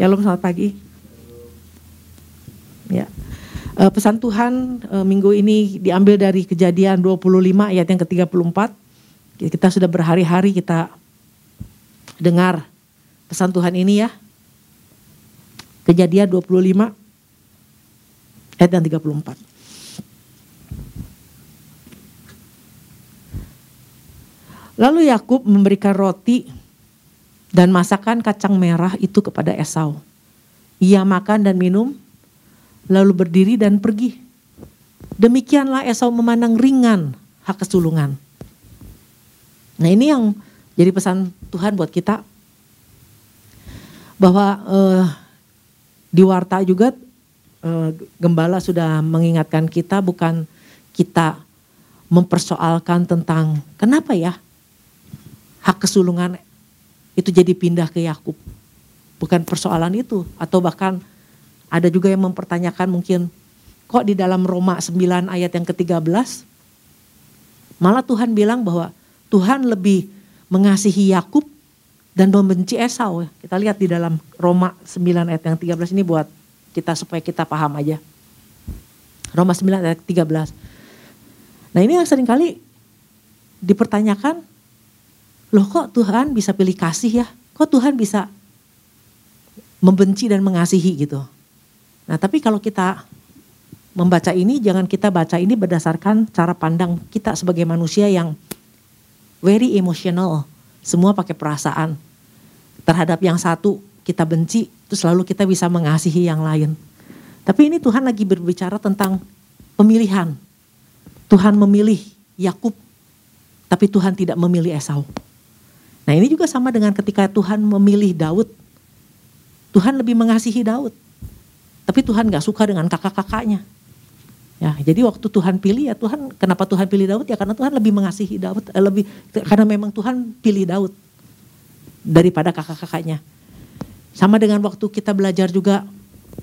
Shalom, selamat pagi. Ya. Uh, pesan Tuhan uh, minggu ini diambil dari Kejadian 25 ayat yang ke-34. Kita sudah berhari-hari kita dengar pesan Tuhan ini ya. Kejadian 25 ayat yang 34. Lalu Yakub memberikan roti dan masakan kacang merah itu kepada Esau. Ia makan dan minum, lalu berdiri dan pergi. Demikianlah Esau memandang ringan hak kesulungan. Nah ini yang jadi pesan Tuhan buat kita. Bahwa eh, di Warta juga eh, Gembala sudah mengingatkan kita bukan kita mempersoalkan tentang kenapa ya hak kesulungan itu jadi pindah ke Yakub. Bukan persoalan itu atau bahkan ada juga yang mempertanyakan mungkin kok di dalam Roma 9 ayat yang ke-13 malah Tuhan bilang bahwa Tuhan lebih mengasihi Yakub dan membenci Esau. Kita lihat di dalam Roma 9 ayat yang 13 ini buat kita supaya kita paham aja. Roma 9 ayat 13. Nah ini yang sering kali dipertanyakan loh kok Tuhan bisa pilih kasih ya? Kok Tuhan bisa membenci dan mengasihi gitu? Nah tapi kalau kita membaca ini jangan kita baca ini berdasarkan cara pandang kita sebagai manusia yang very emotional. Semua pakai perasaan. Terhadap yang satu kita benci, terus lalu kita bisa mengasihi yang lain. Tapi ini Tuhan lagi berbicara tentang pemilihan. Tuhan memilih Yakub, tapi Tuhan tidak memilih Esau. Nah ini juga sama dengan ketika Tuhan memilih Daud. Tuhan lebih mengasihi Daud. Tapi Tuhan gak suka dengan kakak-kakaknya. Ya, jadi waktu Tuhan pilih ya Tuhan, kenapa Tuhan pilih Daud ya karena Tuhan lebih mengasihi Daud, eh, lebih karena memang Tuhan pilih Daud daripada kakak-kakaknya. Sama dengan waktu kita belajar juga,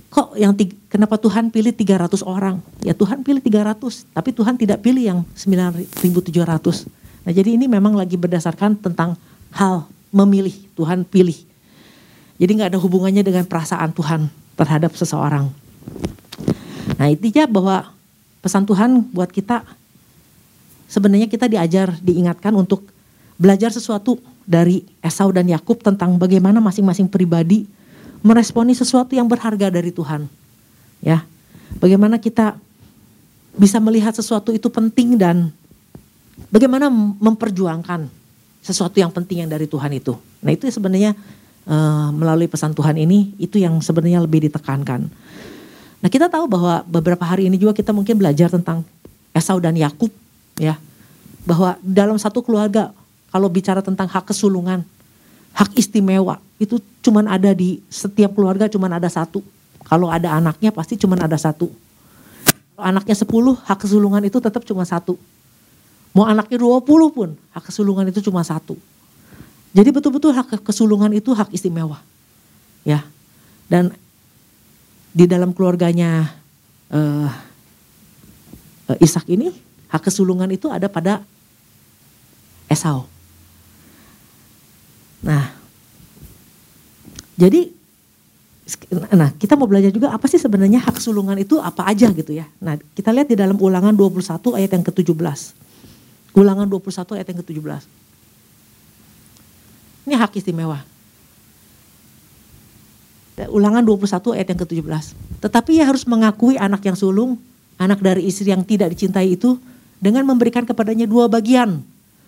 kok yang tiga, kenapa Tuhan pilih 300 orang? Ya Tuhan pilih 300, tapi Tuhan tidak pilih yang 9700. Nah jadi ini memang lagi berdasarkan tentang hal memilih, Tuhan pilih. Jadi nggak ada hubungannya dengan perasaan Tuhan terhadap seseorang. Nah intinya bahwa pesan Tuhan buat kita sebenarnya kita diajar, diingatkan untuk belajar sesuatu dari Esau dan Yakub tentang bagaimana masing-masing pribadi meresponi sesuatu yang berharga dari Tuhan. Ya. Bagaimana kita bisa melihat sesuatu itu penting dan bagaimana memperjuangkan sesuatu yang penting yang dari Tuhan itu. Nah itu sebenarnya uh, melalui pesan Tuhan ini itu yang sebenarnya lebih ditekankan. Nah kita tahu bahwa beberapa hari ini juga kita mungkin belajar tentang Esau dan Yakub ya. Bahwa dalam satu keluarga kalau bicara tentang hak kesulungan, hak istimewa itu cuman ada di setiap keluarga cuman ada satu. Kalau ada anaknya pasti cuman ada satu. Anaknya sepuluh hak kesulungan itu tetap cuma satu. Mau anaknya 20 pun hak kesulungan itu cuma satu. Jadi betul-betul hak kesulungan itu hak istimewa. Ya. Dan di dalam keluarganya uh, uh, Ishak ini hak kesulungan itu ada pada Esau. Nah, jadi nah kita mau belajar juga apa sih sebenarnya hak kesulungan itu apa aja gitu ya. Nah, kita lihat di dalam Ulangan 21 ayat yang ke-17. Ulangan 21 ayat yang ke-17. Ini hak istimewa. Ulangan 21 ayat yang ke-17. Tetapi ia harus mengakui anak yang sulung, anak dari istri yang tidak dicintai itu dengan memberikan kepadanya dua bagian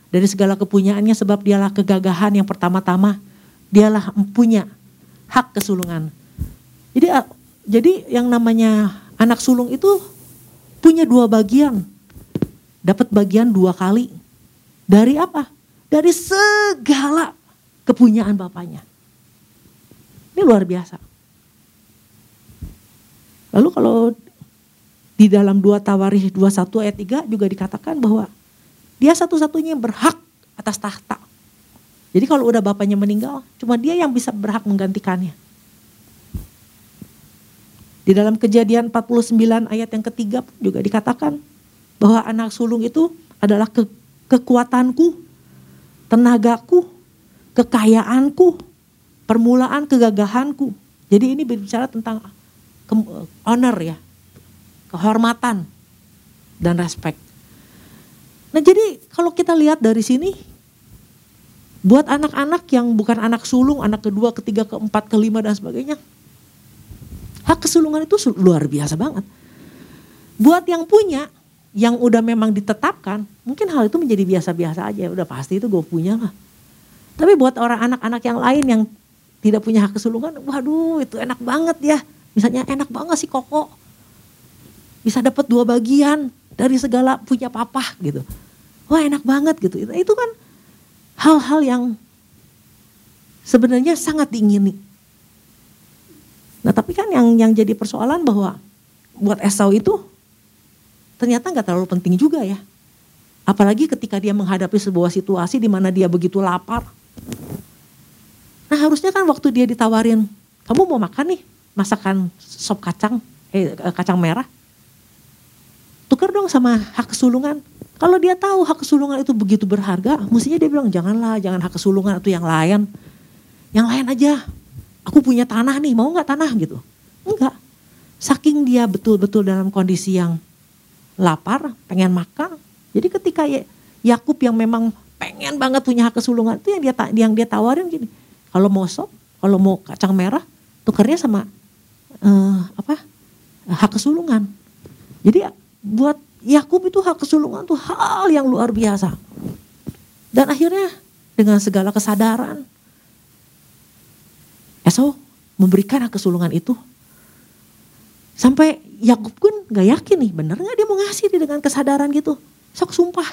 dari segala kepunyaannya sebab dialah kegagahan yang pertama-tama, dialah punya hak kesulungan. Jadi jadi yang namanya anak sulung itu punya dua bagian dapat bagian dua kali. Dari apa? Dari segala kepunyaan bapaknya. Ini luar biasa. Lalu kalau di dalam dua Tawarikh 21 ayat 3 juga dikatakan bahwa dia satu-satunya yang berhak atas tahta. Jadi kalau udah bapaknya meninggal, cuma dia yang bisa berhak menggantikannya. Di dalam kejadian 49 ayat yang ketiga juga dikatakan bahwa anak sulung itu adalah ke, kekuatanku, tenagaku, kekayaanku, permulaan kegagahanku. Jadi ini berbicara tentang honor ya, kehormatan dan respect. Nah jadi kalau kita lihat dari sini, buat anak-anak yang bukan anak sulung, anak kedua, ketiga, keempat, kelima dan sebagainya, hak kesulungan itu luar biasa banget. Buat yang punya, yang udah memang ditetapkan, mungkin hal itu menjadi biasa-biasa aja, udah pasti itu gue punya lah. Tapi buat orang anak-anak yang lain yang tidak punya hak kesulungan, waduh itu enak banget ya. Misalnya enak banget sih koko. Bisa dapat dua bagian dari segala punya papa gitu. Wah enak banget gitu. Itu kan hal-hal yang sebenarnya sangat diingini. Nah tapi kan yang yang jadi persoalan bahwa buat Esau itu ternyata nggak terlalu penting juga ya. Apalagi ketika dia menghadapi sebuah situasi di mana dia begitu lapar, Nah harusnya kan waktu dia ditawarin, kamu mau makan nih masakan sop kacang, eh, eh kacang merah. Tukar dong sama hak kesulungan. Kalau dia tahu hak kesulungan itu begitu berharga, mestinya dia bilang janganlah, jangan hak kesulungan itu yang lain. Yang lain aja. Aku punya tanah nih, mau nggak tanah gitu? Enggak. Saking dia betul-betul dalam kondisi yang lapar, pengen makan. Jadi ketika Yakub yang memang pengen banget punya hak kesulungan itu yang dia yang dia tawarin gini, kalau mau sop, kalau mau kacang merah, tukarnya sama uh, apa? hak kesulungan. Jadi buat Yakub itu hak kesulungan tuh hal yang luar biasa. Dan akhirnya dengan segala kesadaran Esau memberikan hak kesulungan itu sampai Yakub pun gak yakin nih bener gak dia mau ngasih nih dengan kesadaran gitu. Sok sumpah.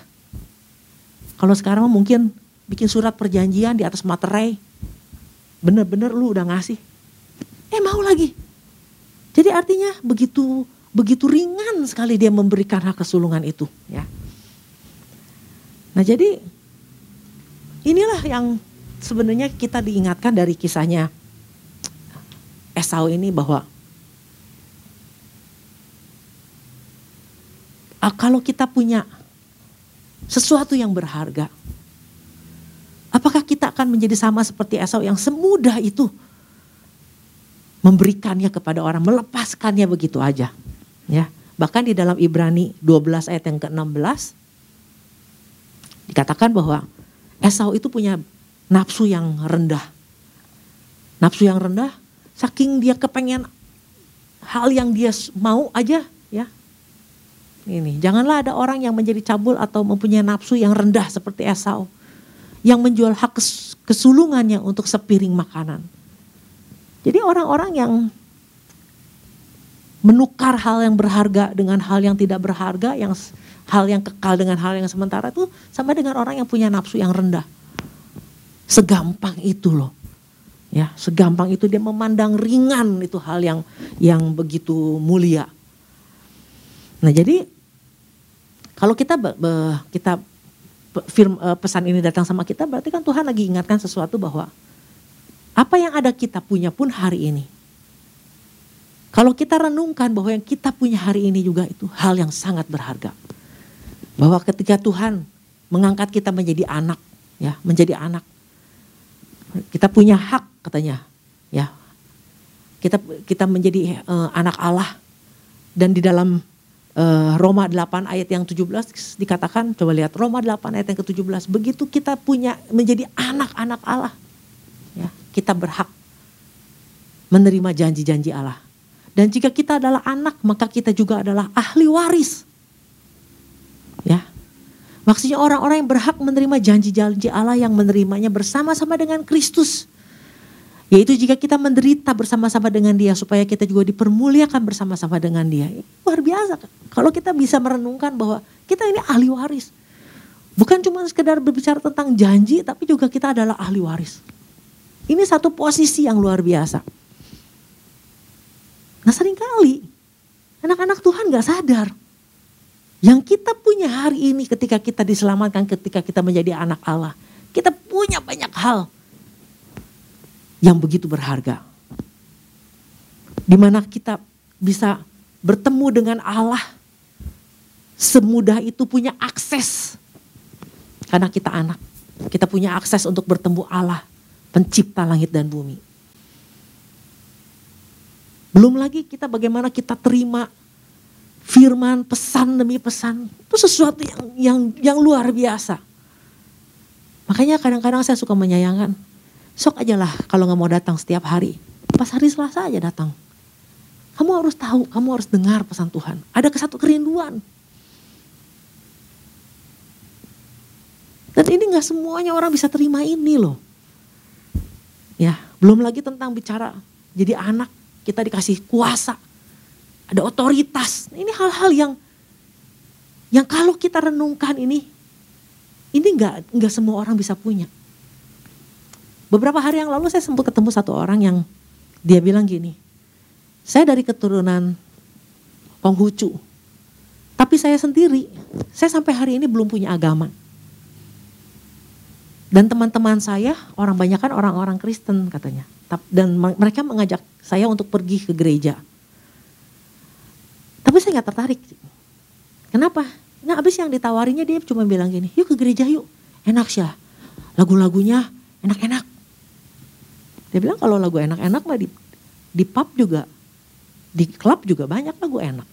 Kalau sekarang mungkin bikin surat perjanjian di atas materai bener-bener lu udah ngasih. Eh mau lagi. Jadi artinya begitu begitu ringan sekali dia memberikan hak kesulungan itu ya. Nah jadi inilah yang sebenarnya kita diingatkan dari kisahnya Esau ini bahwa ah, kalau kita punya sesuatu yang berharga, Apakah kita akan menjadi sama seperti Esau yang semudah itu memberikannya kepada orang, melepaskannya begitu aja. Ya, bahkan di dalam Ibrani 12 ayat yang ke-16 dikatakan bahwa Esau itu punya nafsu yang rendah. Nafsu yang rendah saking dia kepengen hal yang dia mau aja ya. Ini, janganlah ada orang yang menjadi cabul atau mempunyai nafsu yang rendah seperti Esau yang menjual hak kesulungannya untuk sepiring makanan. Jadi orang-orang yang menukar hal yang berharga dengan hal yang tidak berharga, yang hal yang kekal dengan hal yang sementara itu sama dengan orang yang punya nafsu yang rendah. Segampang itu loh. Ya, segampang itu dia memandang ringan itu hal yang yang begitu mulia. Nah, jadi kalau kita kita firm, uh, pesan ini datang sama kita berarti kan Tuhan lagi ingatkan sesuatu bahwa apa yang ada kita punya pun hari ini. Kalau kita renungkan bahwa yang kita punya hari ini juga itu hal yang sangat berharga. Bahwa ketika Tuhan mengangkat kita menjadi anak, ya, menjadi anak. Kita punya hak katanya, ya. Kita kita menjadi uh, anak Allah dan di dalam uh, Roma 8 ayat yang 17 dikatakan coba lihat Roma 8 ayat yang ke-17 begitu kita punya menjadi anak-anak Allah ya kita berhak menerima janji-janji Allah. Dan jika kita adalah anak maka kita juga adalah ahli waris ya. Maksudnya orang-orang yang berhak menerima janji-janji Allah yang menerimanya bersama-sama dengan Kristus yaitu jika kita menderita bersama-sama dengan dia supaya kita juga dipermuliakan bersama-sama dengan dia. Luar biasa. Kalau kita bisa merenungkan bahwa kita ini ahli waris. Bukan cuma sekedar berbicara tentang janji tapi juga kita adalah ahli waris. Ini satu posisi yang luar biasa. Nah sering kali anak-anak Tuhan gak sadar. Yang kita punya hari ini ketika kita diselamatkan, ketika kita menjadi anak Allah. Kita punya banyak hal yang begitu berharga. Di mana kita bisa bertemu dengan Allah semudah itu punya akses. Karena kita anak, kita punya akses untuk bertemu Allah, pencipta langit dan bumi. Belum lagi kita bagaimana kita terima firman, pesan demi pesan. Itu sesuatu yang yang yang luar biasa. Makanya kadang-kadang saya suka menyayangkan. Sok aja lah kalau nggak mau datang setiap hari. Pas hari Selasa aja datang. Kamu harus tahu, kamu harus dengar pesan Tuhan. Ada kesatu kerinduan. Dan ini nggak semuanya orang bisa terima ini loh. Ya, belum lagi tentang bicara jadi anak kita dikasih kuasa, ada otoritas. Ini hal-hal yang yang kalau kita renungkan ini, ini nggak nggak semua orang bisa punya. Beberapa hari yang lalu saya sempat ketemu satu orang yang dia bilang gini, saya dari keturunan Konghucu, tapi saya sendiri, saya sampai hari ini belum punya agama. Dan teman-teman saya, orang banyak kan orang-orang Kristen katanya. Dan mereka mengajak saya untuk pergi ke gereja. Tapi saya nggak tertarik. Kenapa? Nah abis yang ditawarinya dia cuma bilang gini, yuk ke gereja yuk. Enak sih lagu-lagunya enak-enak. Dia bilang kalau lagu enak-enak mah di, di pub juga, di klub juga banyak lagu enak.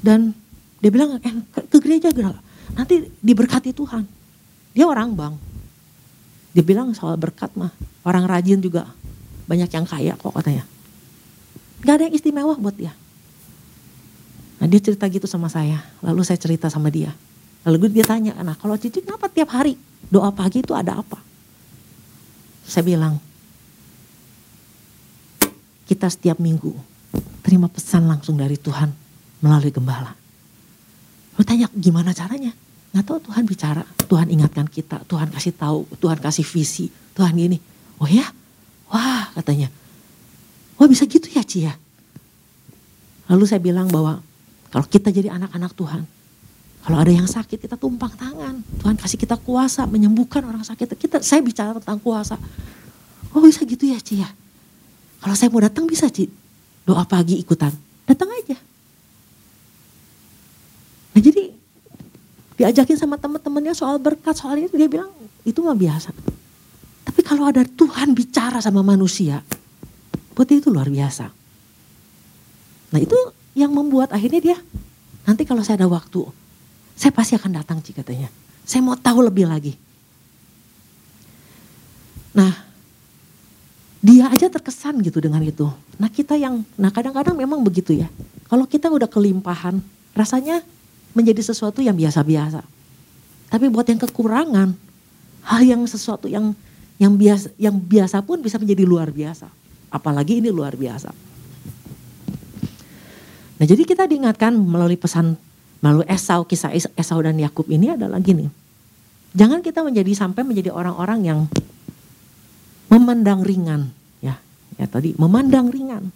Dan dia bilang eh, ke, gereja nanti diberkati Tuhan. Dia orang bang. Dia bilang soal berkat mah orang rajin juga banyak yang kaya kok katanya. Gak ada yang istimewa buat dia. Nah dia cerita gitu sama saya. Lalu saya cerita sama dia. Lalu dia tanya, nah kalau Cici kenapa tiap hari doa pagi itu ada apa? Saya bilang, kita setiap minggu terima pesan langsung dari Tuhan melalui gembala. Lu tanya gimana caranya? Nggak tahu Tuhan bicara, Tuhan ingatkan kita, Tuhan kasih tahu, Tuhan kasih visi, Tuhan gini. Oh ya, wah katanya, wah bisa gitu ya Cia. Lalu saya bilang bahwa kalau kita jadi anak-anak Tuhan, kalau ada yang sakit kita tumpang tangan. Tuhan kasih kita kuasa menyembuhkan orang sakit. Kita, saya bicara tentang kuasa. Oh bisa gitu ya Cia. Ya? Kalau saya mau datang bisa Ci. Doa pagi ikutan. Datang aja. Nah jadi diajakin sama teman-temannya soal berkat soal ini dia bilang itu mah biasa. Tapi kalau ada Tuhan bicara sama manusia, buat itu luar biasa. Nah itu yang membuat akhirnya dia nanti kalau saya ada waktu, saya pasti akan datang sih katanya. Saya mau tahu lebih lagi. Nah, dia aja terkesan gitu dengan itu. Nah kita yang, nah kadang-kadang memang begitu ya. Kalau kita udah kelimpahan, rasanya menjadi sesuatu yang biasa-biasa. Tapi buat yang kekurangan, hal yang sesuatu yang yang biasa yang biasa pun bisa menjadi luar biasa. Apalagi ini luar biasa. Nah, jadi kita diingatkan melalui pesan melalui Esau, kisah Esau dan Yakub ini adalah gini. Jangan kita menjadi sampai menjadi orang-orang yang memandang ringan, ya. Ya tadi memandang ringan.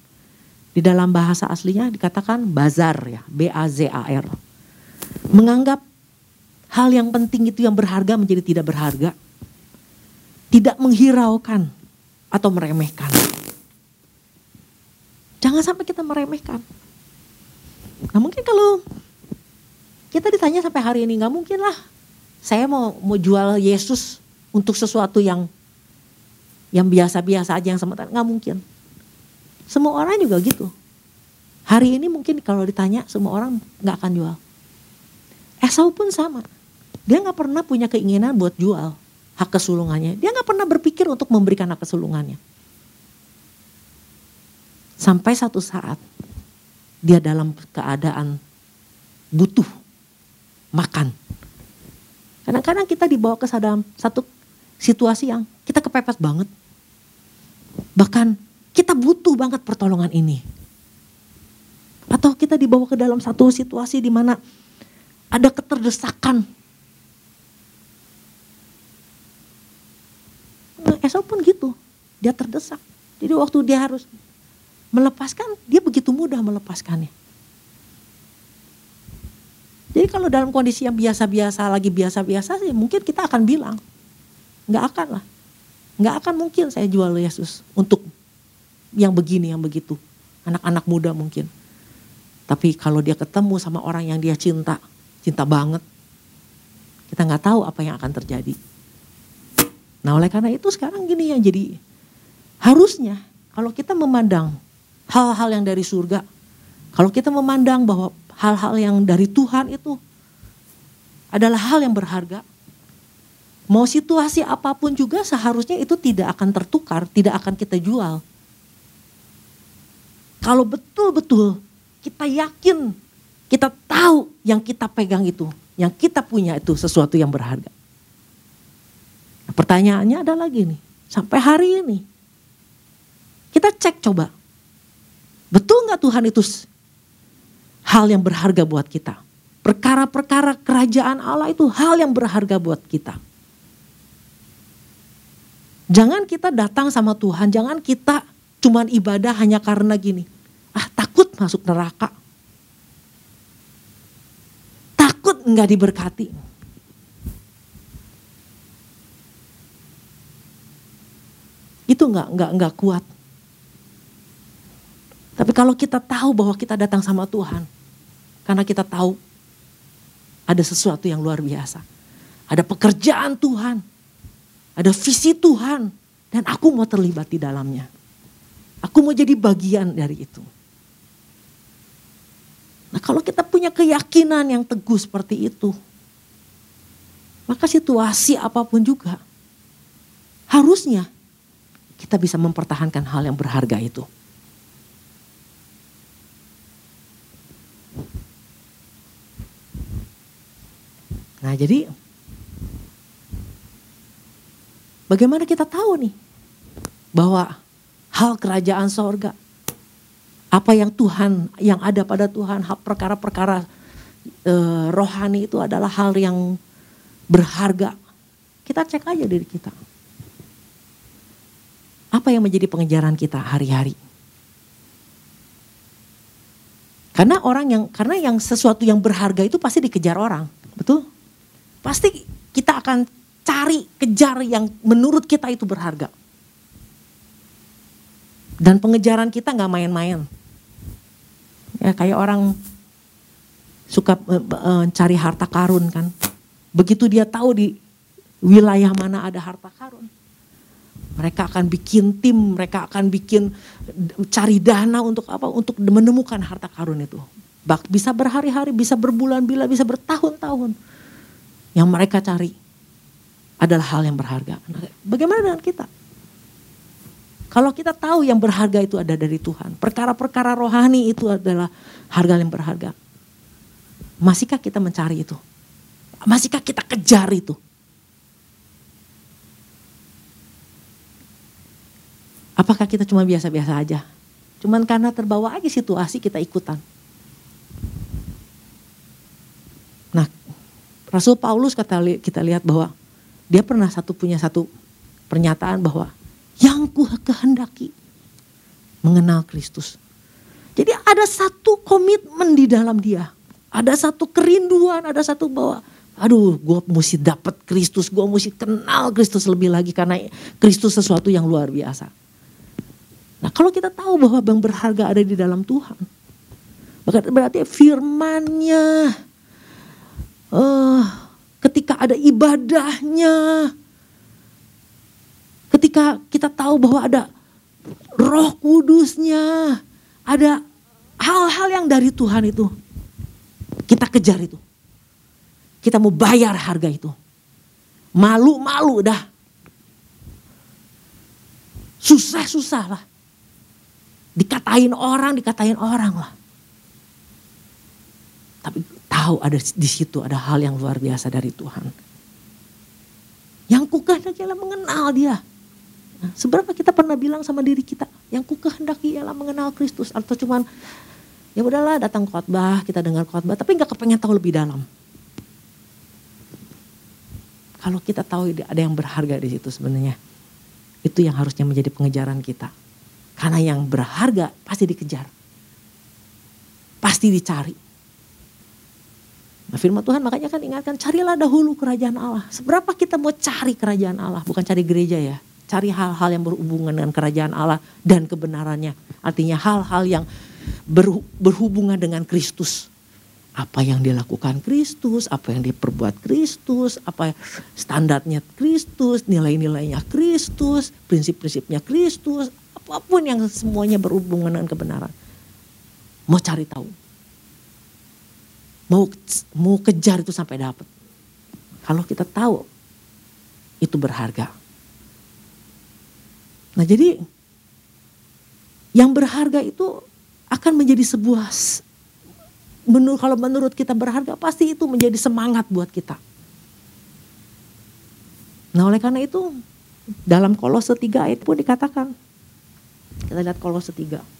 Di dalam bahasa aslinya dikatakan bazar ya, B A Z A R menganggap hal yang penting itu yang berharga menjadi tidak berharga. Tidak menghiraukan atau meremehkan. Jangan sampai kita meremehkan. Nah mungkin kalau kita ditanya sampai hari ini nggak mungkin lah. Saya mau mau jual Yesus untuk sesuatu yang yang biasa-biasa aja yang sementara nggak mungkin. Semua orang juga gitu. Hari ini mungkin kalau ditanya semua orang nggak akan jual. Esau pun sama. Dia nggak pernah punya keinginan buat jual hak kesulungannya. Dia nggak pernah berpikir untuk memberikan hak kesulungannya. Sampai satu saat dia dalam keadaan butuh makan. Kadang-kadang kita dibawa ke satu situasi yang kita kepepet banget. Bahkan kita butuh banget pertolongan ini. Atau kita dibawa ke dalam satu situasi di mana ada keterdesakan. Nah, Esau pun gitu, dia terdesak. Jadi waktu dia harus melepaskan, dia begitu mudah melepaskannya. Jadi kalau dalam kondisi yang biasa-biasa lagi biasa-biasa sih mungkin kita akan bilang, nggak akan lah, nggak akan mungkin saya jual Yesus untuk yang begini yang begitu, anak-anak muda mungkin. Tapi kalau dia ketemu sama orang yang dia cinta, cinta banget. Kita nggak tahu apa yang akan terjadi. Nah oleh karena itu sekarang gini ya jadi harusnya kalau kita memandang hal-hal yang dari surga. Kalau kita memandang bahwa hal-hal yang dari Tuhan itu adalah hal yang berharga. Mau situasi apa pun juga seharusnya itu tidak akan tertukar, tidak akan kita jual. Kalau betul-betul kita yakin, kita tahu yang kita pegang itu, yang kita punya itu sesuatu yang berharga. Nah, pertanyaannya ada lagi nih, sampai hari ini kita cek coba, betul nggak Tuhan itu hal yang berharga buat kita? Perkara-perkara kerajaan Allah itu hal yang berharga buat kita. Jangan kita datang sama Tuhan, jangan kita cuman ibadah hanya karena gini. Ah takut masuk neraka. Takut nggak diberkati. Itu nggak nggak nggak kuat. Tapi kalau kita tahu bahwa kita datang sama Tuhan, karena kita tahu ada sesuatu yang luar biasa. Ada pekerjaan Tuhan. Ada visi Tuhan. Dan aku mau terlibat di dalamnya. Aku mau jadi bagian dari itu. Nah kalau kita punya keyakinan yang teguh seperti itu. Maka situasi apa pun juga. Harusnya kita bisa mempertahankan hal yang berharga itu. Nah jadi bagaimana kita tahu nih bahwa hal kerajaan sorga apa yang Tuhan yang ada pada Tuhan perkara-perkara e, rohani itu adalah hal yang berharga. Kita cek aja diri kita. Apa yang menjadi pengejaran kita hari-hari? Karena orang yang karena yang sesuatu yang berharga itu pasti dikejar orang betul Pasti kita akan cari, kejar yang menurut kita itu berharga. Dan pengejaran kita nggak main-main. Ya kayak orang suka mencari eh, harta karun kan. Begitu dia tahu di wilayah mana ada harta karun. Mereka akan bikin tim, mereka akan bikin cari dana untuk apa? Untuk menemukan harta karun itu. Bisa berhari-hari, bisa berbulan-bulan, bisa bertahun-tahun yang mereka cari adalah hal yang berharga. Nah, bagaimana dengan kita? Kalau kita tahu yang berharga itu ada dari Tuhan, perkara-perkara rohani itu adalah harga yang berharga. Masihkah kita mencari itu? Masihkah kita kejar itu? Apakah kita cuma biasa-biasa aja? Cuman karena terbawa aja situasi kita ikutan. Rasul Paulus kata kita lihat bahwa dia pernah satu punya satu pernyataan bahwa yang ku kehendaki mengenal Kristus. Jadi ada satu komitmen di dalam dia. Ada satu kerinduan, ada satu bahwa aduh gue mesti dapat Kristus, gue mesti kenal Kristus lebih lagi karena Kristus sesuatu yang luar biasa. Nah kalau kita tahu bahwa yang berharga ada di dalam Tuhan, berarti firmannya, uh, ketika ada ibadahnya, ketika kita tahu bahwa ada roh kudusnya, ada hal-hal yang dari Tuhan itu. Kita kejar itu. Kita mau bayar harga itu. Malu-malu dah. Susah-susah lah. Dikatain orang, dikatain orang lah. Tapi tahu ada di situ ada hal yang luar biasa dari Tuhan. Yang ku kehendaki ialah mengenal dia. Nah, seberapa kita pernah bilang sama diri kita, yang ku kehendaki ialah mengenal Kristus atau cuman ya udahlah datang khotbah, kita dengar khotbah, tapi nggak kepengen tahu lebih dalam. Kalau kita tahu ada yang berharga di situ sebenarnya, itu yang harusnya menjadi pengejaran kita. Karena yang berharga pasti dikejar, pasti dicari. Nah firman Tuhan makanya kan ingatkan carilah dahulu kerajaan Allah. Seberapa kita mau cari kerajaan Allah, bukan cari gereja ya. Cari hal-hal yang berhubungan dengan kerajaan Allah dan kebenarannya. Artinya hal-hal yang berhubungan dengan Kristus. Apa yang dilakukan Kristus, apa yang diperbuat Kristus, apa standarnya Kristus, nilai-nilainya Kristus, prinsip-prinsipnya Kristus, Apa pun yang semuanya berhubungan dengan kebenaran. Mau cari tahu. Mau mau kejar itu sampai dapat. Kalau kita tahu itu berharga. Nah jadi yang berharga itu akan menjadi sebuah menurut kalau menurut kita berharga pasti itu menjadi semangat buat kita. Nah oleh karena itu dalam kolose 3 ayat pun dikatakan. Kita lihat kolose 3.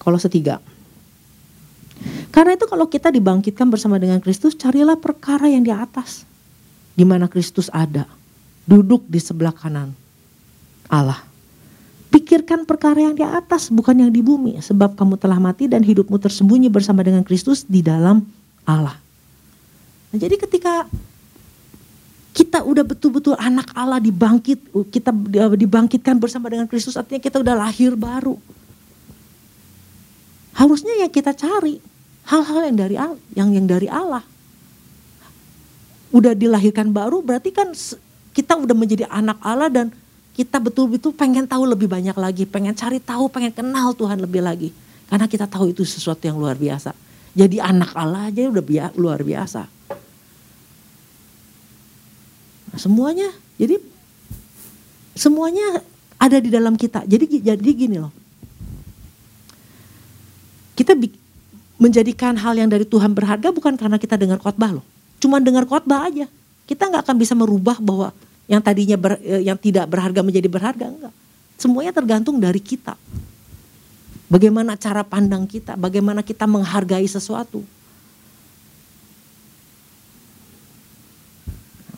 Kolose 3. Karena itu kalau kita dibangkitkan bersama dengan Kristus, carilah perkara yang di atas. Di mana Kristus ada. Duduk di sebelah kanan Allah. Pikirkan perkara yang di atas, bukan yang di bumi. Sebab kamu telah mati dan hidupmu tersembunyi bersama dengan Kristus di dalam Allah. Nah, jadi ketika kita udah betul-betul anak Allah dibangkit, kita dibangkitkan bersama dengan Kristus, artinya kita udah lahir baru. Harusnya yang kita cari hal-hal yang dari yang yang dari Allah. Udah dilahirkan baru berarti kan kita udah menjadi anak Allah dan kita betul-betul pengen tahu lebih banyak lagi, pengen cari tahu, pengen kenal Tuhan lebih lagi. Karena kita tahu itu sesuatu yang luar biasa. Jadi anak Allah aja udah biasa, luar biasa. Nah, semuanya, jadi semuanya ada di dalam kita. Jadi jadi gini loh. Kita menjadikan hal yang dari Tuhan berharga bukan karena kita dengar khotbah loh. Cuma dengar khotbah aja. Kita nggak akan bisa merubah bahwa yang tadinya ber, eh, yang tidak berharga menjadi berharga enggak. Semuanya tergantung dari kita. Bagaimana cara pandang kita, bagaimana kita menghargai sesuatu.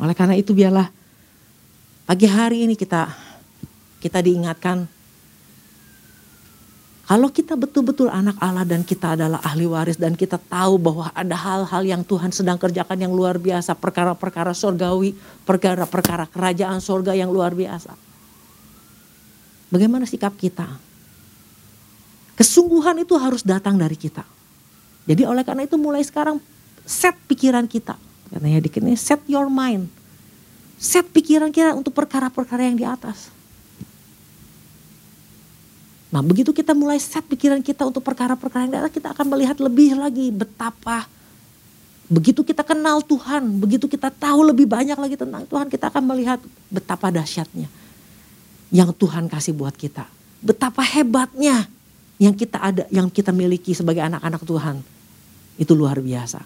Oleh karena itu biarlah pagi hari ini kita kita diingatkan kalau kita betul-betul anak Allah dan kita adalah ahli waris dan kita tahu bahwa ada hal-hal yang Tuhan sedang kerjakan yang luar biasa, perkara-perkara surgawi, perkara-perkara kerajaan surga yang luar biasa. Bagaimana sikap kita? Kesungguhan itu harus datang dari kita. Jadi oleh karena itu mulai sekarang set pikiran kita. Katanya di sini set your mind. Set pikiran kita untuk perkara-perkara yang di atas Nah begitu kita mulai set pikiran kita untuk perkara-perkara yang datang, kita akan melihat lebih lagi betapa begitu kita kenal Tuhan, begitu kita tahu lebih banyak lagi tentang Tuhan, kita akan melihat betapa dahsyatnya yang Tuhan kasih buat kita. Betapa hebatnya yang kita ada, yang kita miliki sebagai anak-anak Tuhan. Itu luar biasa.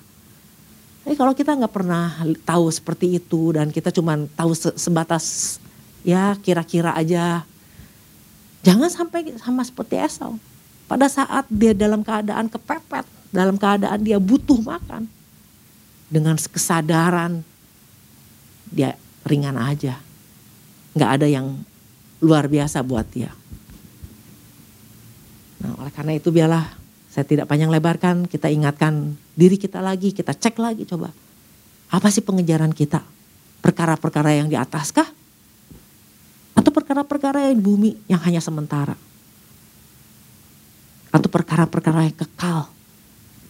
Tapi kalau kita nggak pernah tahu seperti itu dan kita cuma tahu sebatas ya kira-kira aja Jangan sampai sama seperti Esau. Pada saat dia dalam keadaan kepepet, dalam keadaan dia butuh makan. Dengan kesadaran dia ringan aja. Nggak ada yang luar biasa buat dia. Nah, oleh karena itu biarlah saya tidak panjang lebarkan, kita ingatkan diri kita lagi, kita cek lagi coba. Apa sih pengejaran kita? Perkara-perkara yang di atas kah? Atau perkara-perkara yang bumi yang hanya sementara. Atau perkara-perkara yang kekal.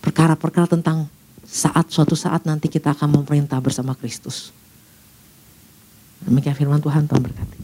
Perkara-perkara tentang saat suatu saat nanti kita akan memerintah bersama Kristus. Demikian firman Tuhan, Tuhan berkati.